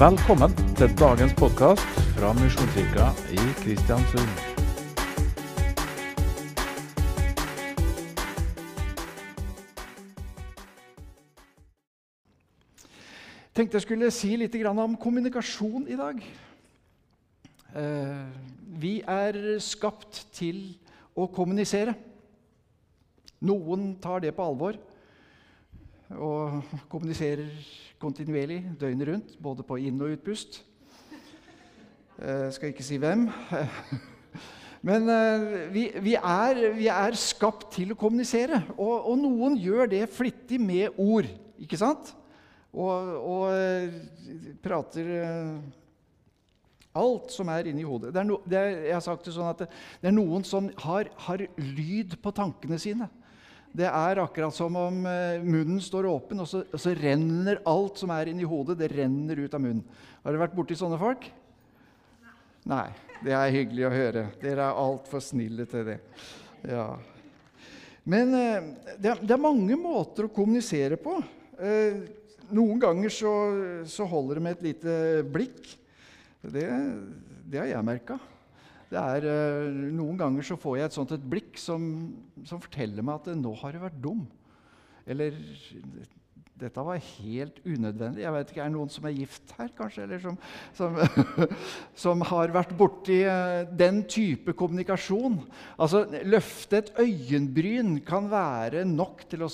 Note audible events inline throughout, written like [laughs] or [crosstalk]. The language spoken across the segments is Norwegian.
Velkommen til dagens podkast fra Misjonskirka i Kristiansund. tenkte jeg skulle si litt om kommunikasjon i dag. Eh, vi er skapt til å kommunisere. Noen tar det på alvor og kommuniserer kontinuerlig døgnet rundt, både på inn- og utpust. Jeg eh, skal ikke si hvem. [laughs] Men eh, vi, vi, er, vi, er, skapt til å kommunisere, og, og, noen gjør det flittig med ord. ikke sant? Og, og eh, prater alt som er inni hodet. Det er no, det er, jeg har sagt det sånn at det, det er noen som har, har lyd på tankene sine. Det er akkurat som om eh, munnen står åpen, og så, og så, renner alt som er inni hodet, det renner ut av munnen. Har dere vært borti sånne folk? Nei. Det er hyggelig å høre. Dere er altfor snille til det. Ja. Men eh, det er, det er, mange måter å kommunisere på. Eh, noen ganger så, så holder det med et lite blikk. Det, det har jeg merka. Er, eh, noen ganger så får jeg et sånt et blikk som, som forteller meg at eh, 'nå har du vært dum'. Eller 'dette var helt unødvendig'. Jeg vet ikke, Er det noen som er gift her, kanskje? Eller som, som, [laughs] som har vært borti eh, den type kommunikasjon? Altså, Løfte et øyenbryn kan være nok til å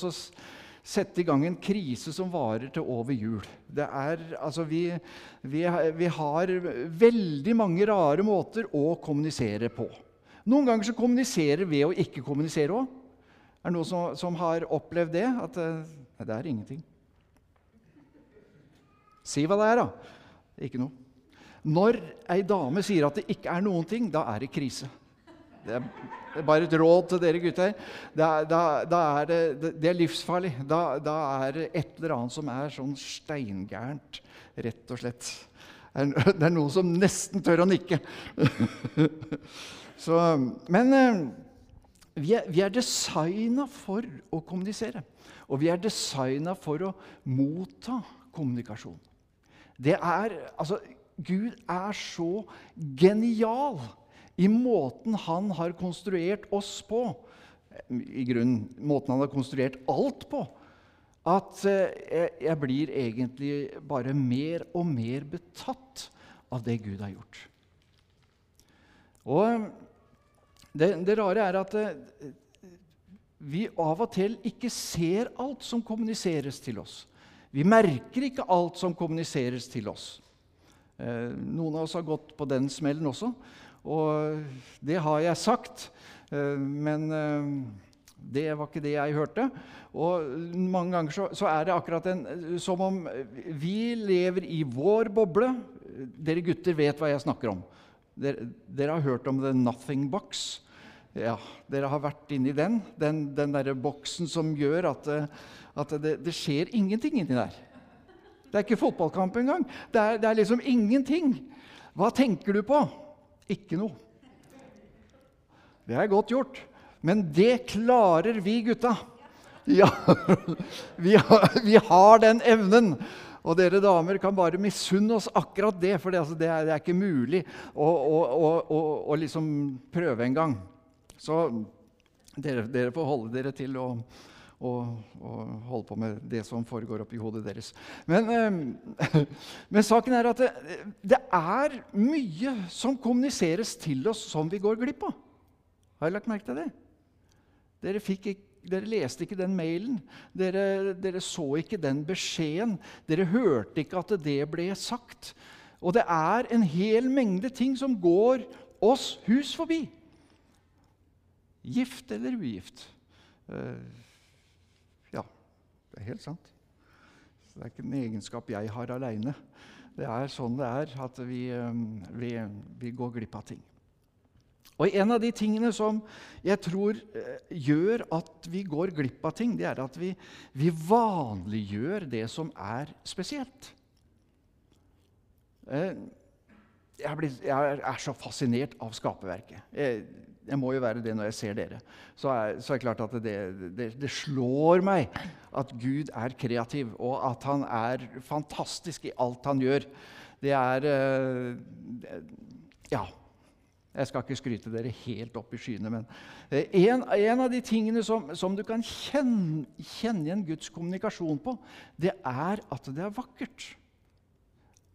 sette i gang en krise som varer til over jul. Er, altså vi, vi, vi, har veldig mange rare måter å kommunisere på. Noen ganger så kommuniserer ved å ikke kommunisere òg. Er det noen som, som, har opplevd det? At eh, nei, det er ingenting. Si hva det er, da. Ikke noe. Når ei dame sier at det ikke er noen ting, da er det krise. Det er, bare et råd til dere gutter. Da, da, da er det, det, er livsfarlig. Da, da, er det et eller annet som er sånn steingærent, rett og slett. Det er [laughs] noen som nesten tør å nikke. [laughs] Så, men eh, vi er, vi er designa for å kommunisere. Og vi er designa for å motta kommunikasjon. Det er, altså, Gud er så genial i måten han har konstruert oss på, i grunnen måten han har konstruert alt på, at eh, jeg blir egentlig bare mer og mer betatt av det Gud har gjort. Og det, det rare er at eh, vi av og til ikke ser alt som kommuniseres til oss. Vi merker ikke alt som kommuniseres til oss. Eh, noen av oss har gått på den smellen også. Og det har jeg sagt, eh, men eh, det var ikke det jeg hørte. Og mange ganger så, så er det akkurat en, som om vi lever i vår boble. Dere gutter vet hva jeg snakker om. Dere, dere har hørt om The Nothing Box. Ja, Dere har vært inni den. Den, den der boksen som gjør at, at det, det, skjer ingenting inni der. Det er ikke fotballkamp engang. Det er, det er liksom ingenting. Hva tenker du på? Ikke noe. Det er godt gjort. Men det klarer vi gutta. Ja, [laughs] vi har, vi har den evnen. Og dere damer kan bare misunne oss akkurat det, for det, altså, det, er, det er, ikke mulig å, å, å, å liksom prøve en gang. Så dere, dere, får holde dere til å og, og, holde på med det som foregår oppi hodet deres. Men, eh, [laughs] men saken er at det, det, er mye som kommuniseres til oss som vi går glipp av. Har jeg lagt merke til det? Dere, ikke, dere leste ikke den mailen. Dere, dere, så ikke den beskjeden. Dere hørte ikke at det ble sagt. Og det er en hel mengde ting som går oss hus forbi. Gift eller ugift. Det er helt sant. Så det er ikke en egenskap jeg har aleine. Det er sånn det er, at vi, um, vi, vi, går glipp av ting. Og En av de tingene som jeg tror eh, gjør at vi går glipp av ting, det er at vi, vi vanliggjør det som er spesielt. Jeg er, blitt, jeg, er så fascinert av skaperverket. Jeg, jeg må jo være det når jeg ser dere. Så er, så er det klart at det, det, det, slår meg at Gud er kreativ, og at han er fantastisk i alt han gjør. Det er eh, Ja. Jeg skal ikke skryte dere helt opp i skyene, men eh, en, en av de tingene som, som du kan kjenne, kjenne igjen Guds kommunikasjon på, det er at det er vakkert.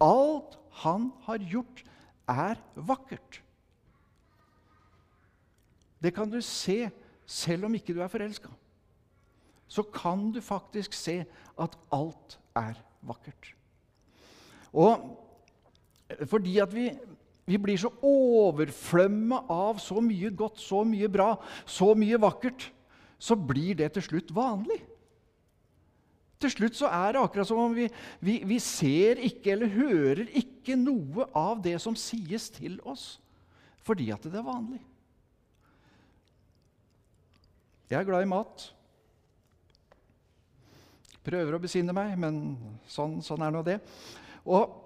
Alt han har gjort, er vakkert. Det kan du se selv om ikke du er forelska. Så kan du faktisk se at alt er vakkert. Og fordi at vi vi blir så overflømma av så mye godt, så mye bra, så mye vakkert. Så blir det til slutt vanlig. Til slutt så er det akkurat som om vi, vi, vi ser ikke eller hører ikke noe av det som sies til oss, fordi at det er vanlig. Jeg er glad i mat. Prøver å besinne meg, men sånn, sånn er nå det. Og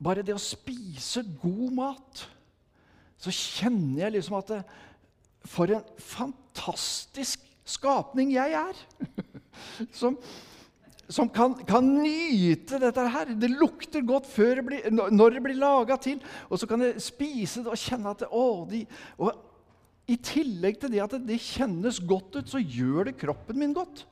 bare det å spise god mat, så kjenner jeg liksom at det, For en fantastisk skapning jeg er! [laughs] Som, som kan, kan, nyte dette her. Det lukter godt det blir, når det blir laga til. Og så kan jeg spise det og kjenne at det, å, de, og I tillegg til det at det kjennes godt ut, så gjør det kroppen min godt.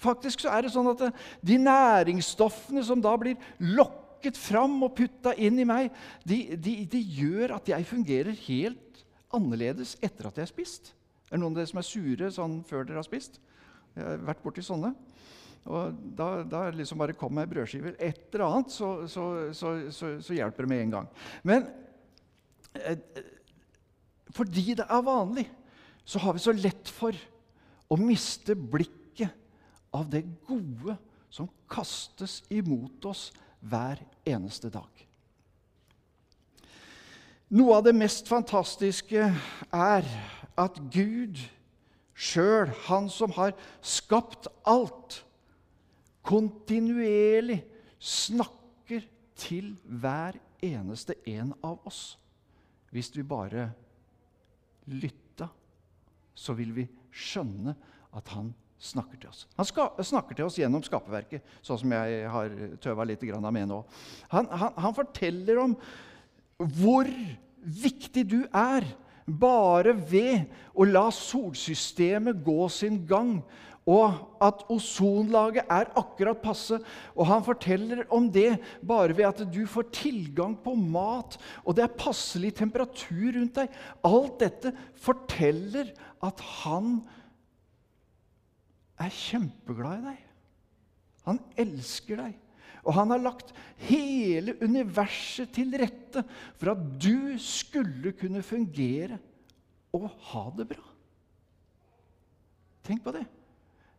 Faktisk så er det sånn at de næringsstoffene som da blir lokket fram og putta inn i meg, de, de, de, gjør at jeg fungerer helt annerledes etter at jeg har spist. Er det noen av dere som er sure sånn før dere har spist? Jeg har vært borti sånne. Og da, da liksom bare kom med brødskiver. Et eller annet, så, så, så, så hjelper det med en gang. Men eh, fordi det er vanlig, så har vi så lett for å miste blikket av det gode som kastes imot oss hver eneste dag. Noe av det mest fantastiske er at Gud sjøl, Han som har skapt alt, kontinuerlig snakker til hver eneste en av oss. Hvis vi bare lytta, så vil vi skjønne at han snakker til oss. Han ska, snakker til oss gjennom skaperverket, sånn som jeg har tøva litt med nå. Han, han, han forteller om hvor viktig du er bare ved å la solsystemet gå sin gang, og at ozonlaget er akkurat passe. Og han forteller om det bare ved at du får tilgang på mat, og det er passelig temperatur rundt deg. Alt dette forteller at han er kjempeglad i deg. Han elsker deg. Og han har lagt hele universet til rette for at du skulle kunne fungere og ha det bra. Tenk på det.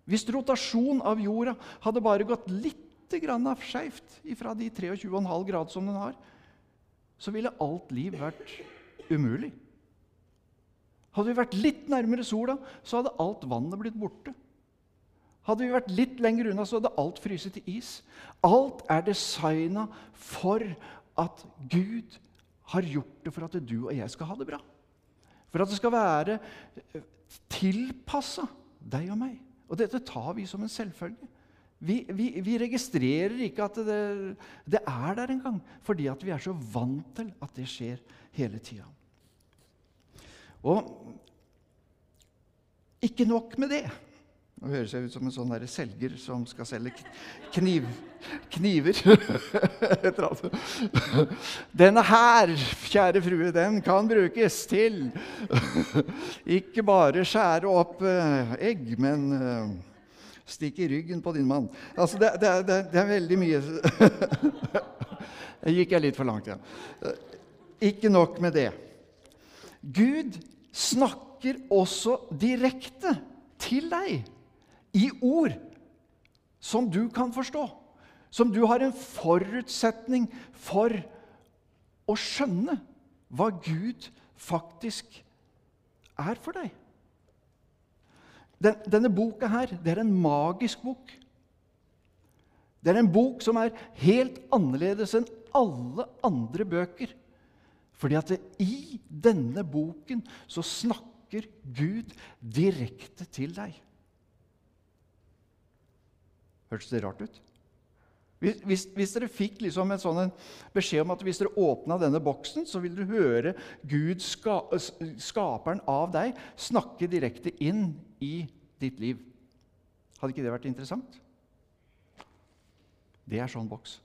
Hvis rotasjon av jorda hadde bare gått litt skeivt fra de 23,5 grad som den har, så ville alt liv vært umulig. Hadde vi vært litt nærmere sola, så hadde alt vannet blitt borte. Hadde vi vært litt lenger unna, så hadde alt fryst til is. Alt er designa for at Gud har gjort det for at du og jeg skal ha det bra. For at det skal være tilpassa deg og meg. Og dette tar vi som en selvfølge. Vi, vi, vi registrerer ikke at det, det er der engang, fordi vi er så vant til at det skjer hele tida. Og ikke nok med det. Nå høres jeg ut som en sånn der selger som skal selge kniv, kniver. [laughs] Denne her, kjære frue, den kan brukes til [laughs] ikke bare skjære opp eh, egg, men eh, stikke i ryggen på din mann. Altså, det, det, det, det er veldig mye Jeg [laughs] gikk jeg litt for langt, ja. Ikke nok med det. Gud snakker også direkte til deg i ord som du kan forstå, som du har en forutsetning for å skjønne hva Gud faktisk er for deg. Den, denne boka her, det er en magisk bok. Det er en bok som er helt annerledes enn alle andre bøker. Fordi at det, i denne boken så snakker Gud direkte til deg. Hørtes det rart ut? Hvis, hvis, hvis dere fikk liksom en sånn beskjed om at hvis dere åpna denne boksen, så vil du høre Gud, ska, skaperen av deg, snakke direkte inn i ditt liv. Hadde ikke det vært interessant? Det er sånn boks.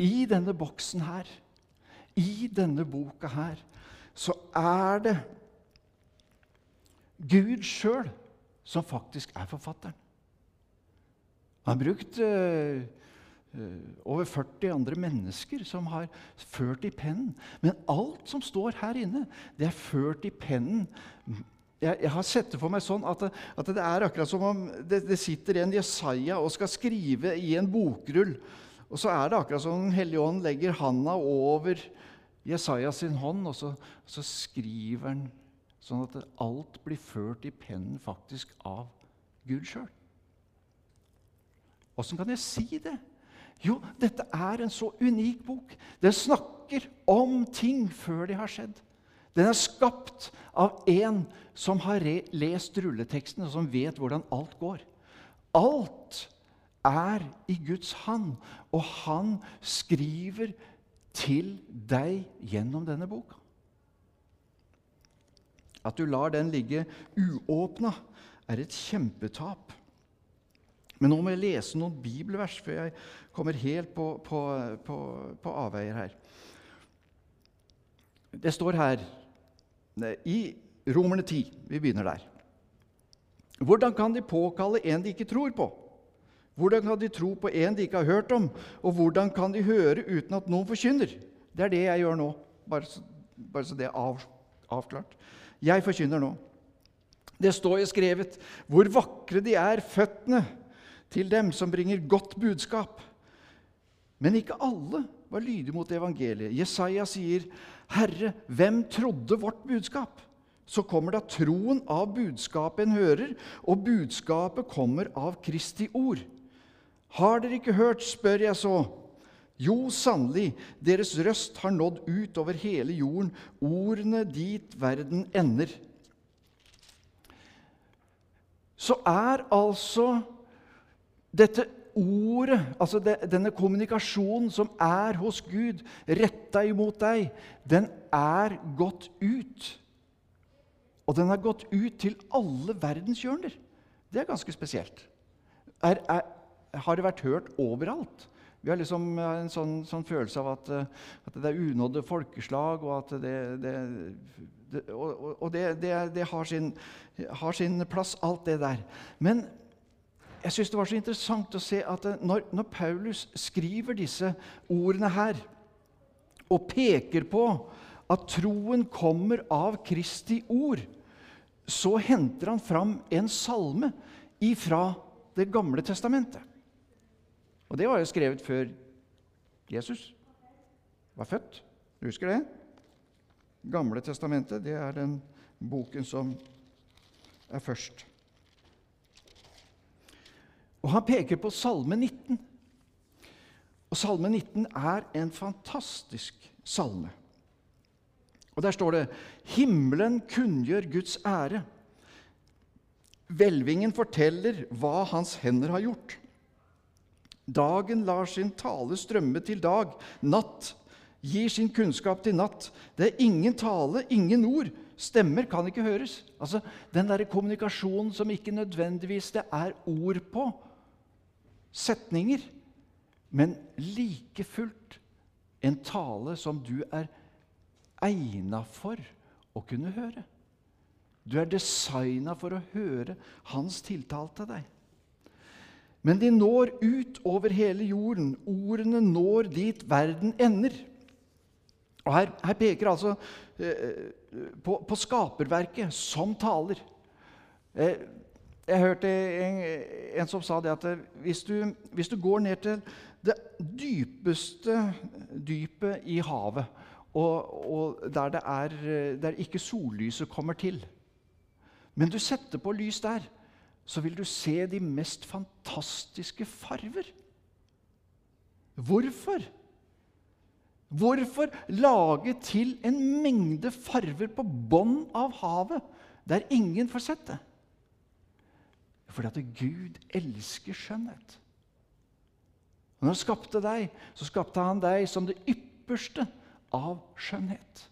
I denne boksen her, i denne boka her, så er det Gud sjøl som faktisk er forfatteren. Han har brukt uh, over 40 andre mennesker som har ført i pennen. Men alt som står her inne, det er ført i pennen. Jeg, jeg har sett det for meg sånn at, at det er akkurat som om det, det, sitter en Jesaja og skal skrive i en bokrull. Og så er det akkurat som Den hellige ånd legger handa over Jesaja sin hånd, og så, så skriver han sånn at alt blir ført i pennen faktisk av Gud sjøl. Åssen kan jeg si det? Jo, dette er en så unik bok. Den snakker om ting før de har skjedd. Den er skapt av en som har lest rulleteksten, og som vet hvordan alt går. Alt er i Guds hand, og han skriver til deg gjennom denne boka. At du lar den ligge uåpna, er et kjempetap. Men nå må jeg lese noen bibelvers før jeg kommer helt på, på, på, på avveier her. Det står her i Romerne 10 Vi begynner der. Hvordan kan de påkalle en de ikke tror på? Hvordan kan de tro på en de ikke har hørt om? Og hvordan kan de høre uten at noen forkynner? Det er det jeg gjør nå, bare så, bare så det er av, avklart. Jeg forkynner nå. Det står jo skrevet hvor vakre de er, føttene til dem som bringer godt budskap. Men ikke alle var lydige mot evangeliet. Jesaja sier, 'Herre, hvem trodde vårt budskap?' Så kommer da troen av budskapet en hører, og budskapet kommer av Kristi ord. Har dere ikke hørt, spør jeg så. Jo, sannelig, deres røst har nådd ut over hele jorden, ordene dit verden ender. Så er altså dette ordet, altså det, denne kommunikasjonen som er hos Gud, retta imot deg, den er gått ut. Og den er gått ut til alle verdenshjørner. Det er ganske spesielt. Er, er, har det vært hørt overalt? Vi har liksom en sånn, sånn følelse av at, at, det er unådde folkeslag, og at det, det, det og, og det, har sin, har sin plass, alt det der. Men jeg syns det var så interessant å se at eh, når, når, Paulus skriver disse ordene her, og peker på at troen kommer av Kristi ord, så henter han fram en salme ifra Det gamle testamentet. Og det var jo skrevet før Jesus var født. Du husker det? Gamle testamentet, det er den boken som er først. Og han peker på Salme 19. Og Salme 19 er en fantastisk salme. Og Der står det 'Himmelen kunngjør Guds ære'. Hvelvingen forteller hva hans hender har gjort. Dagen lar sin tale strømme til dag. Natt gir sin kunnskap til natt. Det er ingen tale, ingen ord. Stemmer kan ikke høres. Altså, Den der kommunikasjonen som ikke nødvendigvis det er ord på, setninger, men like fullt en tale som du er egna for å kunne høre. Du er designa for å høre hans tiltale til deg. Men de når ut over hele jorden. Ordene når dit verden ender. Og Her, her peker altså eh, på, på, skaperverket som taler. Eh, jeg hørte en, en, som sa det at hvis du, hvis du, går ned til det dypeste dypet i havet, og, og der, det er, der ikke sollyset kommer til Men du setter på lys der, så vil du se de mest fantastiske farver. Hvorfor? Hvorfor lage til en mengde farver på bånn av havet der ingen får sett det? Fordi at Gud elsker skjønnhet. Og når han skapte deg, så skapte han deg som det ypperste av skjønnhet.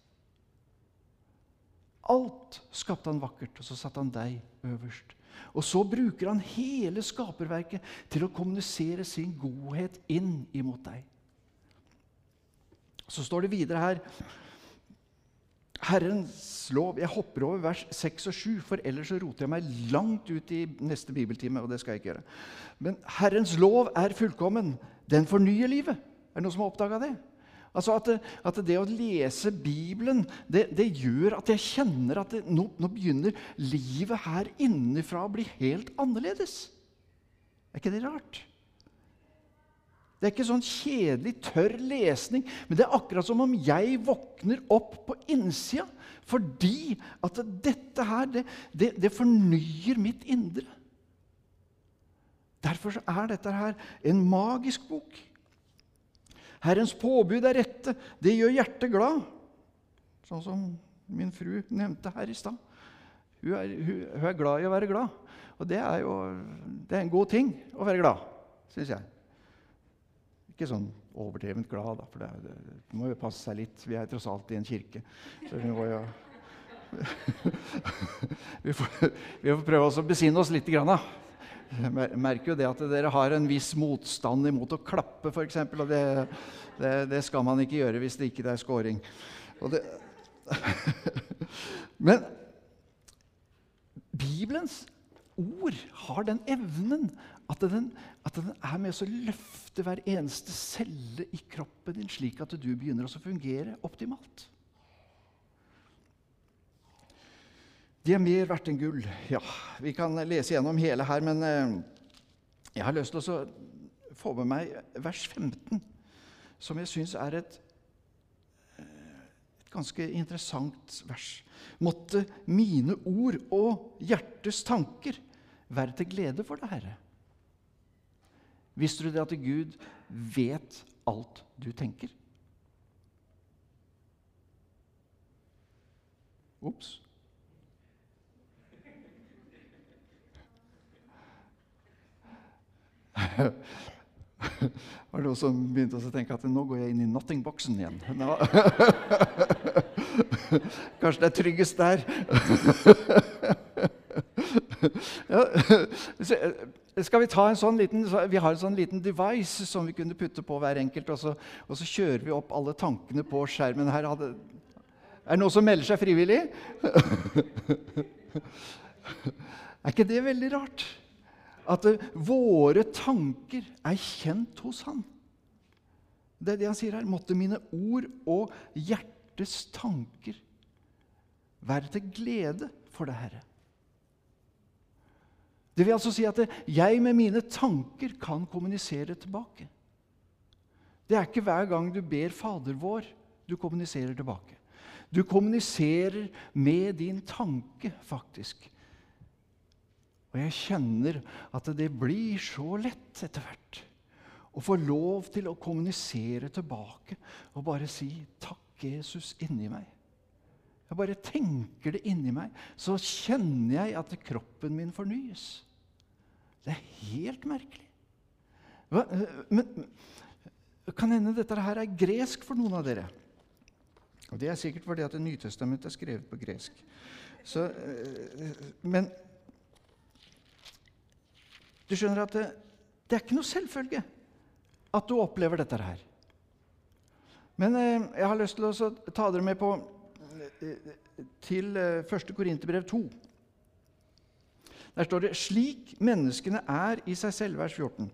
Alt skapte han vakkert, og så satte han deg øverst. Og så bruker han hele skaperverket til å kommunisere sin godhet inn imot deg. Så står det videre her Herrens lov Jeg hopper over vers 6 og 7, for ellers så roter jeg meg langt ut i neste bibeltime. og det skal jeg ikke gjøre. Men Herrens lov er fullkommen. Den fornyer livet. Er det noen som har oppdaga det? Altså at, at, det å lese Bibelen det, det gjør at jeg kjenner at det, nå, nå, begynner livet her innenfra å bli helt annerledes. Er ikke det rart? Det er ikke sånn kjedelig, tørr lesning, men det er akkurat som om jeg våkner opp på innsida fordi at dette her, det, det, det fornyer mitt indre. Derfor er dette her en magisk bok. Herrens påbud er rette. Det gjør hjertet glad. Sånn som min fru nevnte her i stad. Hun, hun, hun, er glad i å være glad. Og det er jo det er en god ting å være glad, syns jeg. Ikke sånn overdrevent glad, da, for det, det, det, må jo passe seg litt. Vi er tross alt i en kirke. Så vi må jo [laughs] vi, får, vi får prøve å besinne oss litt. Grann, da. Merker jo det at dere har en viss motstand imot å klappe, f.eks. Og det, det, det, skal man ikke gjøre hvis det ikke er scoring. [laughs] Men Bibelens ord har den evnen at den, at den er med å løfte hver eneste celle i kroppen din, slik at du begynner å fungere optimalt. De er mer verdt enn gull. Ja, Vi kan lese gjennom hele her, men eh, jeg har lyst til å få med meg vers 15, som jeg syns er et, eh, et ganske interessant vers. Måtte mine ord og hjertes tanker være til glede for deg, Herre. Visste du det at Gud vet alt du tenker? Ops. [laughs] var det noen som begynte å tenke at nå går jeg inn i nothing-boksen igjen. [laughs] [laughs] Kanskje det er tryggest der. Ja, [laughs] skal vi ta en sånn liten, Vi har en sånn liten device som vi kunne putte på hver enkelt, og så, og så kjører vi opp alle tankene på skjermen. her. Er det noen som melder seg frivillig? [laughs] er ikke det veldig rart? at våre tanker er kjent hos Han. Det er det han sier her. Måtte mine ord og hjertes tanker være til glede for det Herre. Det vil altså si at jeg med mine tanker kan kommunisere tilbake. Det er ikke hver gang du ber Fader vår, du kommuniserer tilbake. Du kommuniserer med din tanke, faktisk. Og jeg kjenner at det blir så lett etter hvert å få lov til å kommunisere tilbake og bare si 'Takk, Jesus', inni meg. Jeg bare tenker det inni meg, så kjenner jeg at kroppen min fornyes. Det er helt merkelig. Men kan hende dette her er gresk for noen av dere. Og Det er sikkert fordi at Nytestamentet er skrevet på gresk. Så, eh, men du skjønner at det, det er ikke noe selvfølge at du opplever dette her. Men eh, jeg har lyst til å ta dere med på eh, til eh, 1. Korinterbrev 2. Der står det slik menneskene er i seg selv, vers 14.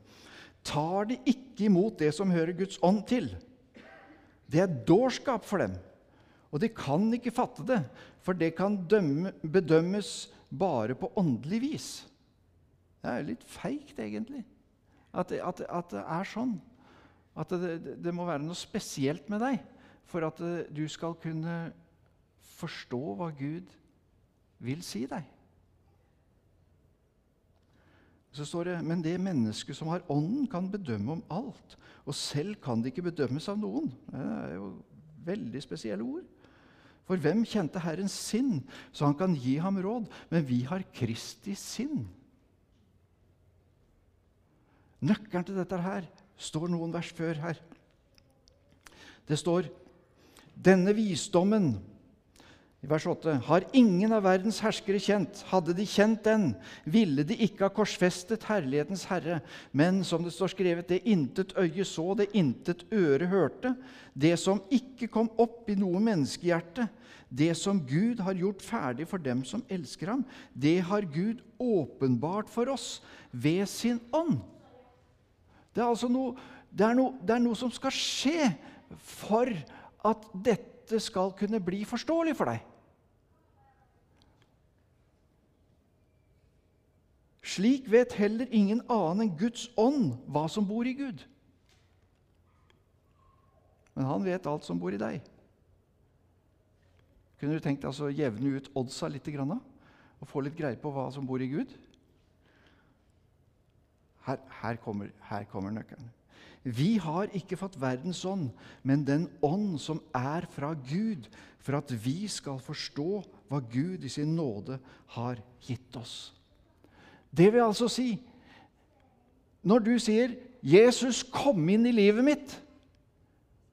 Tar de ikke imot det som hører Guds ånd til. Det er dårskap for dem, og de kan ikke fatte det, for det kan dømme, bedømmes bare på åndelig vis. Det er litt feigt, egentlig, at, at, at, det er sånn. At det, det, må være noe spesielt med deg for at eh, du skal kunne forstå hva Gud vil si deg. Så står det men det mennesket som har ånden, kan bedømme om alt. Og selv kan det ikke bedømmes av noen. Det er jo veldig spesielle ord. For hvem kjente Herrens sinn, så han kan gi ham råd? Men vi har Kristi sinn. Nøkkelen til dette her står noen vers før her. Det står denne visdommen i vers 8.: Har ingen av verdens herskere kjent, hadde de kjent den, ville de ikke ha korsfestet herlighetens herre. Men som det står skrevet, det intet øye så, det intet øre hørte, det som ikke kom opp i noe menneskehjerte, det som Gud har gjort ferdig for dem som elsker ham, det har Gud åpenbart for oss ved sin ånd. Det er altså noe, det er noe, det er noe som skal skje for at dette skal kunne bli forståelig for deg. Slik vet heller ingen annen enn Guds ånd hva som bor i Gud. Men han vet alt som bor i deg. Kunne du tenkt deg å jevne ut oddsa litt og få litt greie på hva som bor i Gud? Her, her, kommer, her kommer nøkkelen. Vi har ikke fått verdens ånd, men den ånd som er fra Gud, for at vi skal forstå hva Gud i sin nåde har gitt oss. Det vil altså si Når du sier 'Jesus, kom inn i livet mitt',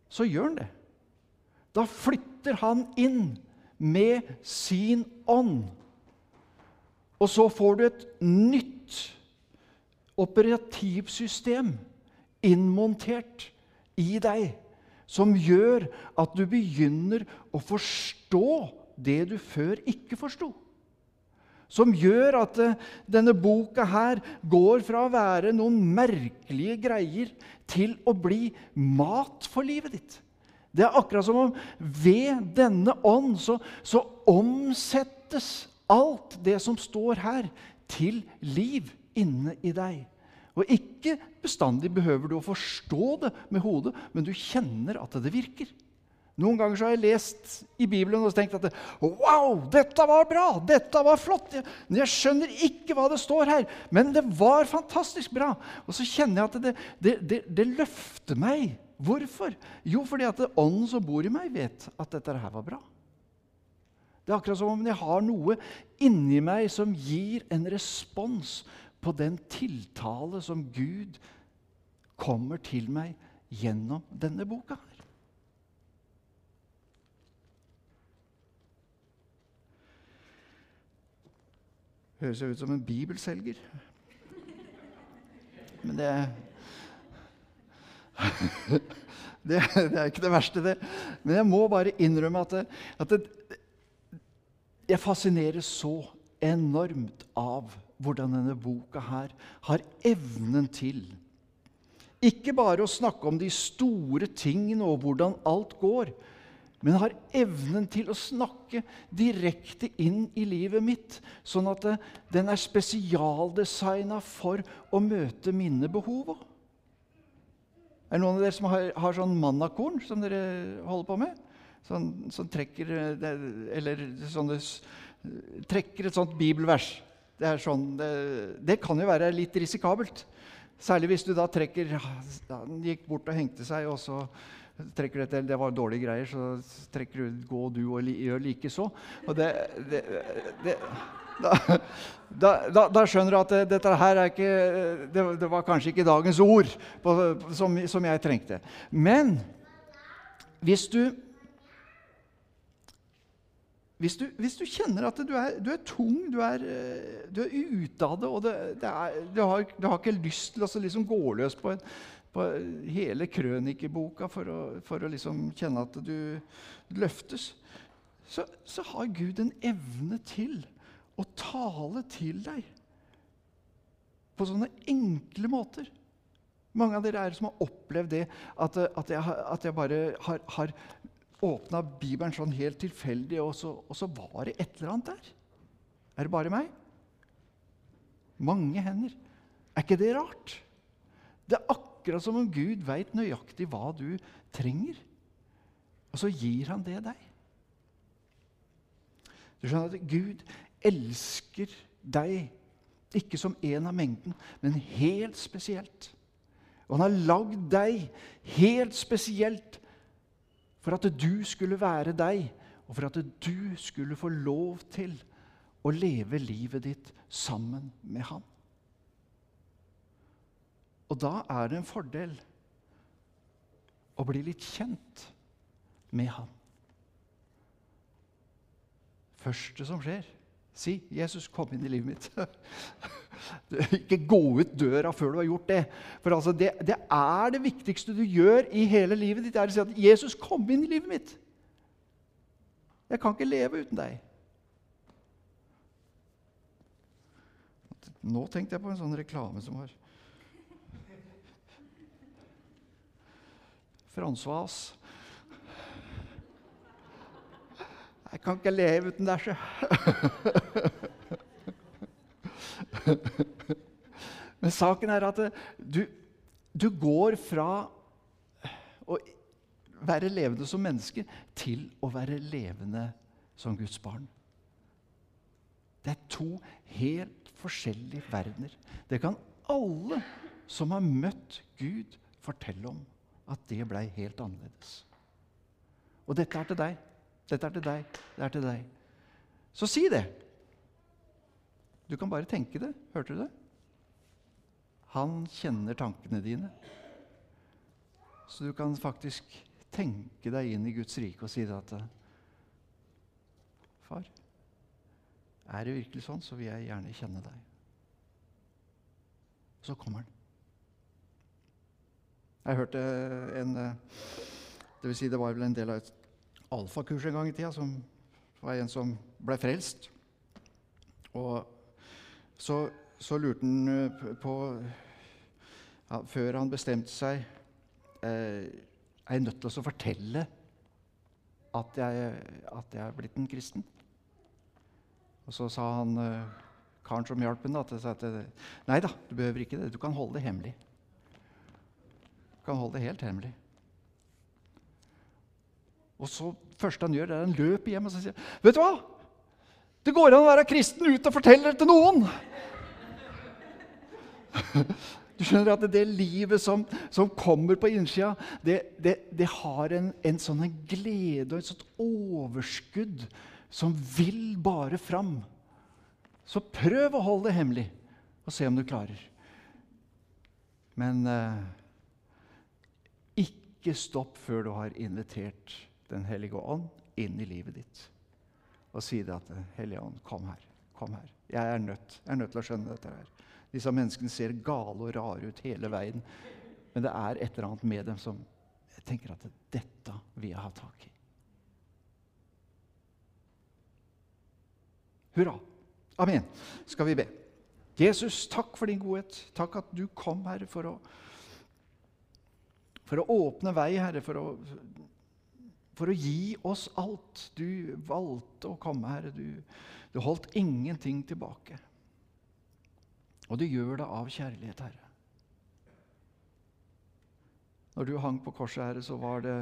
så gjør han det. Da flytter han inn med sin ånd. Og så får du et nytt operativsystem innmontert i deg, som gjør at du begynner å forstå det du før ikke forsto som gjør at eh, denne boka her går fra å være noen merkelige greier til å bli mat for livet ditt. Det er akkurat som om ved denne ånd så, så omsettes alt det som står her, til liv inne i deg. Og ikke bestandig behøver du å forstå det med hodet, men du kjenner at det virker. Noen ganger har jeg lest i Bibelen og tenkt at Wow, dette var bra! Dette var flott! Jeg, jeg skjønner ikke hva det står her, men det var fantastisk bra. Og så kjenner jeg at det, det, det, det løfter meg. Hvorfor? Jo, fordi at ånden som bor i meg, vet at dette her var bra. Det er akkurat som om jeg har noe inni meg som gir en respons på den tiltale som Gud kommer til meg gjennom denne boka. Høres jo ut som en bibelselger. Men det [laughs] det, det, er ikke det verste, det. Men jeg må bare innrømme at, det, at det, jeg fascineres så enormt av hvordan denne boka her har evnen til ikke bare å snakke om de store tingene og hvordan alt går, men har evnen til å snakke direkte inn i livet mitt, sånn at eh, den er spesialdesigna for å møte mine behov. Er det noen av dere som har, har sånn mannakorn som dere holder på med? Sånn, som trekker eh, Eller sånne, trekker et sånt bibelvers. Det, sånn, det, det kan jo være litt risikabelt. Særlig hvis du da trekker Han gikk bort og hengte seg, og så trekker dette, det var dårlige greier, så trekker du 'gå du og li, gjør likeså'. Og det, det, det da, da, da, skjønner du at det, dette her er ikke det, det, var kanskje ikke dagens ord på, som, som, jeg trengte. Men hvis du hvis du, hvis du kjenner at du er, du er tung, du er, du er ute av det, og er, du, har, du, har, ikke lyst til å liksom gå løs på en på hele krønikeboka for å, for å liksom kjenne at du løftes, så, så, har Gud en evne til å tale til deg på sånne enkle måter. Mange av dere er som har opplevd det, at, at, jeg, at jeg, bare har, har åpna Bibelen sånn helt tilfeldig, og så, og så var det et eller annet der. Er det bare meg? Mange hender. Er ikke det rart? Det er akkurat akkurat som om Gud veit nøyaktig hva du trenger. Og så gir han det deg. Du skjønner at Gud elsker deg ikke som en av mengden, men helt spesielt. Og han har lagd deg helt spesielt for at du skulle være deg, og for at du skulle få lov til å leve livet ditt sammen med ham. Og da er det en fordel å bli litt kjent med Han. Første som skjer, si 'Jesus, kom inn i livet mitt'. [laughs] Ikke gå ut døra før du har gjort det. For altså, det, det, er det viktigste du gjør i hele livet ditt. er å si at 'Jesus, kom inn i livet mitt'. Jeg kan ikke leve uten deg. Nå tenkte jeg på en sånn reklame som har Francois. Jeg kan ikke leve uten deg, sjø. Men saken er at du, du går fra å være levende som menneske til å være levende som Guds barn. Det er to helt forskjellige verdener. Det kan alle som har møtt Gud, fortelle om at det blei helt annerledes. Og dette er til deg. Dette er til deg. Det er til deg. Så si det. Du kan bare tenke det. Hørte du det? Han kjenner tankene dine. Så du kan faktisk tenke deg inn i Guds rike og si det at Far, er det virkelig sånn, så vil jeg gjerne kjenne deg. Så kommer han. Jeg hørte en Det vil si, det var vel en del av et alfakurs en gang i tida som var en som ble frelst. Og så, så lurte han eh, på ja, Før han bestemte seg eh, Er jeg nødt til å fortelle at jeg, at jeg er blitt en kristen? Og så sa han eh, karen som hjalp ham, at nei da, du behøver ikke det. Du kan holde det hemmelig kan holde det helt hemmelig. Og så første han gjør, er han løper hjem og så sier Vet du hva? Det går an å være kristen uten å fortelle det til noen. [laughs] Du skjønner at det livet som, som kommer på innsida, det, det, det, har en, en sånn glede og et sånt overskudd som vil bare fram. Så prøv å holde det hemmelig og se om du klarer. Men uh, ikke stopp før du har invitert Den hellige ånd inn i livet ditt. Og si det at Hellige ånd, kom her. Kom her. Jeg er nødt, jeg er nødt til å skjønne dette her. Disse menneskene ser gale og rare ut hele veien. Men det er et eller annet med dem som jeg tenker at dette vil jeg ha tak i. Hurra. Amen. Skal vi be. Jesus, takk for din godhet. Takk at du kom, her for å for å åpne vei, Herre, for å, for å gi oss alt. Du valgte å komme, Herre. Du, du holdt ingenting tilbake. Og du gjør det av kjærlighet, Herre. Når du hang på korset, Herre, så var det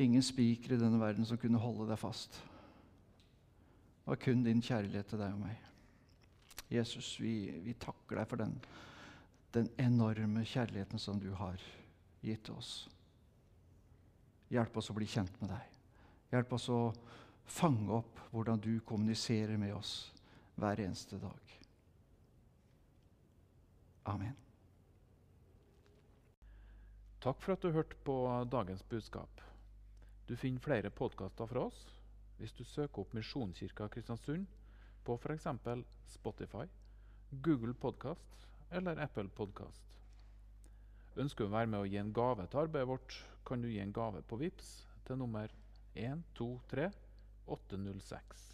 ingen spiker i denne verden som kunne holde deg fast. Det var kun din kjærlighet til deg og meg. Jesus, vi, vi takker deg for den, den enorme kjærligheten som du har gitt oss. Hjelp oss å bli kjent med deg. Hjelp oss å fange opp hvordan du kommuniserer med oss hver eneste dag. Amen. Takk for at du hørte på dagens budskap. Du finner flere podkaster fra oss hvis du søker opp Misjonskirka Kristiansund på f.eks. Spotify, Google Podkast eller Apple Podkast. Ønsker du å være med og gi en gave til arbeidet vårt, kan du gi en gave på VIPS til nummer 123 806.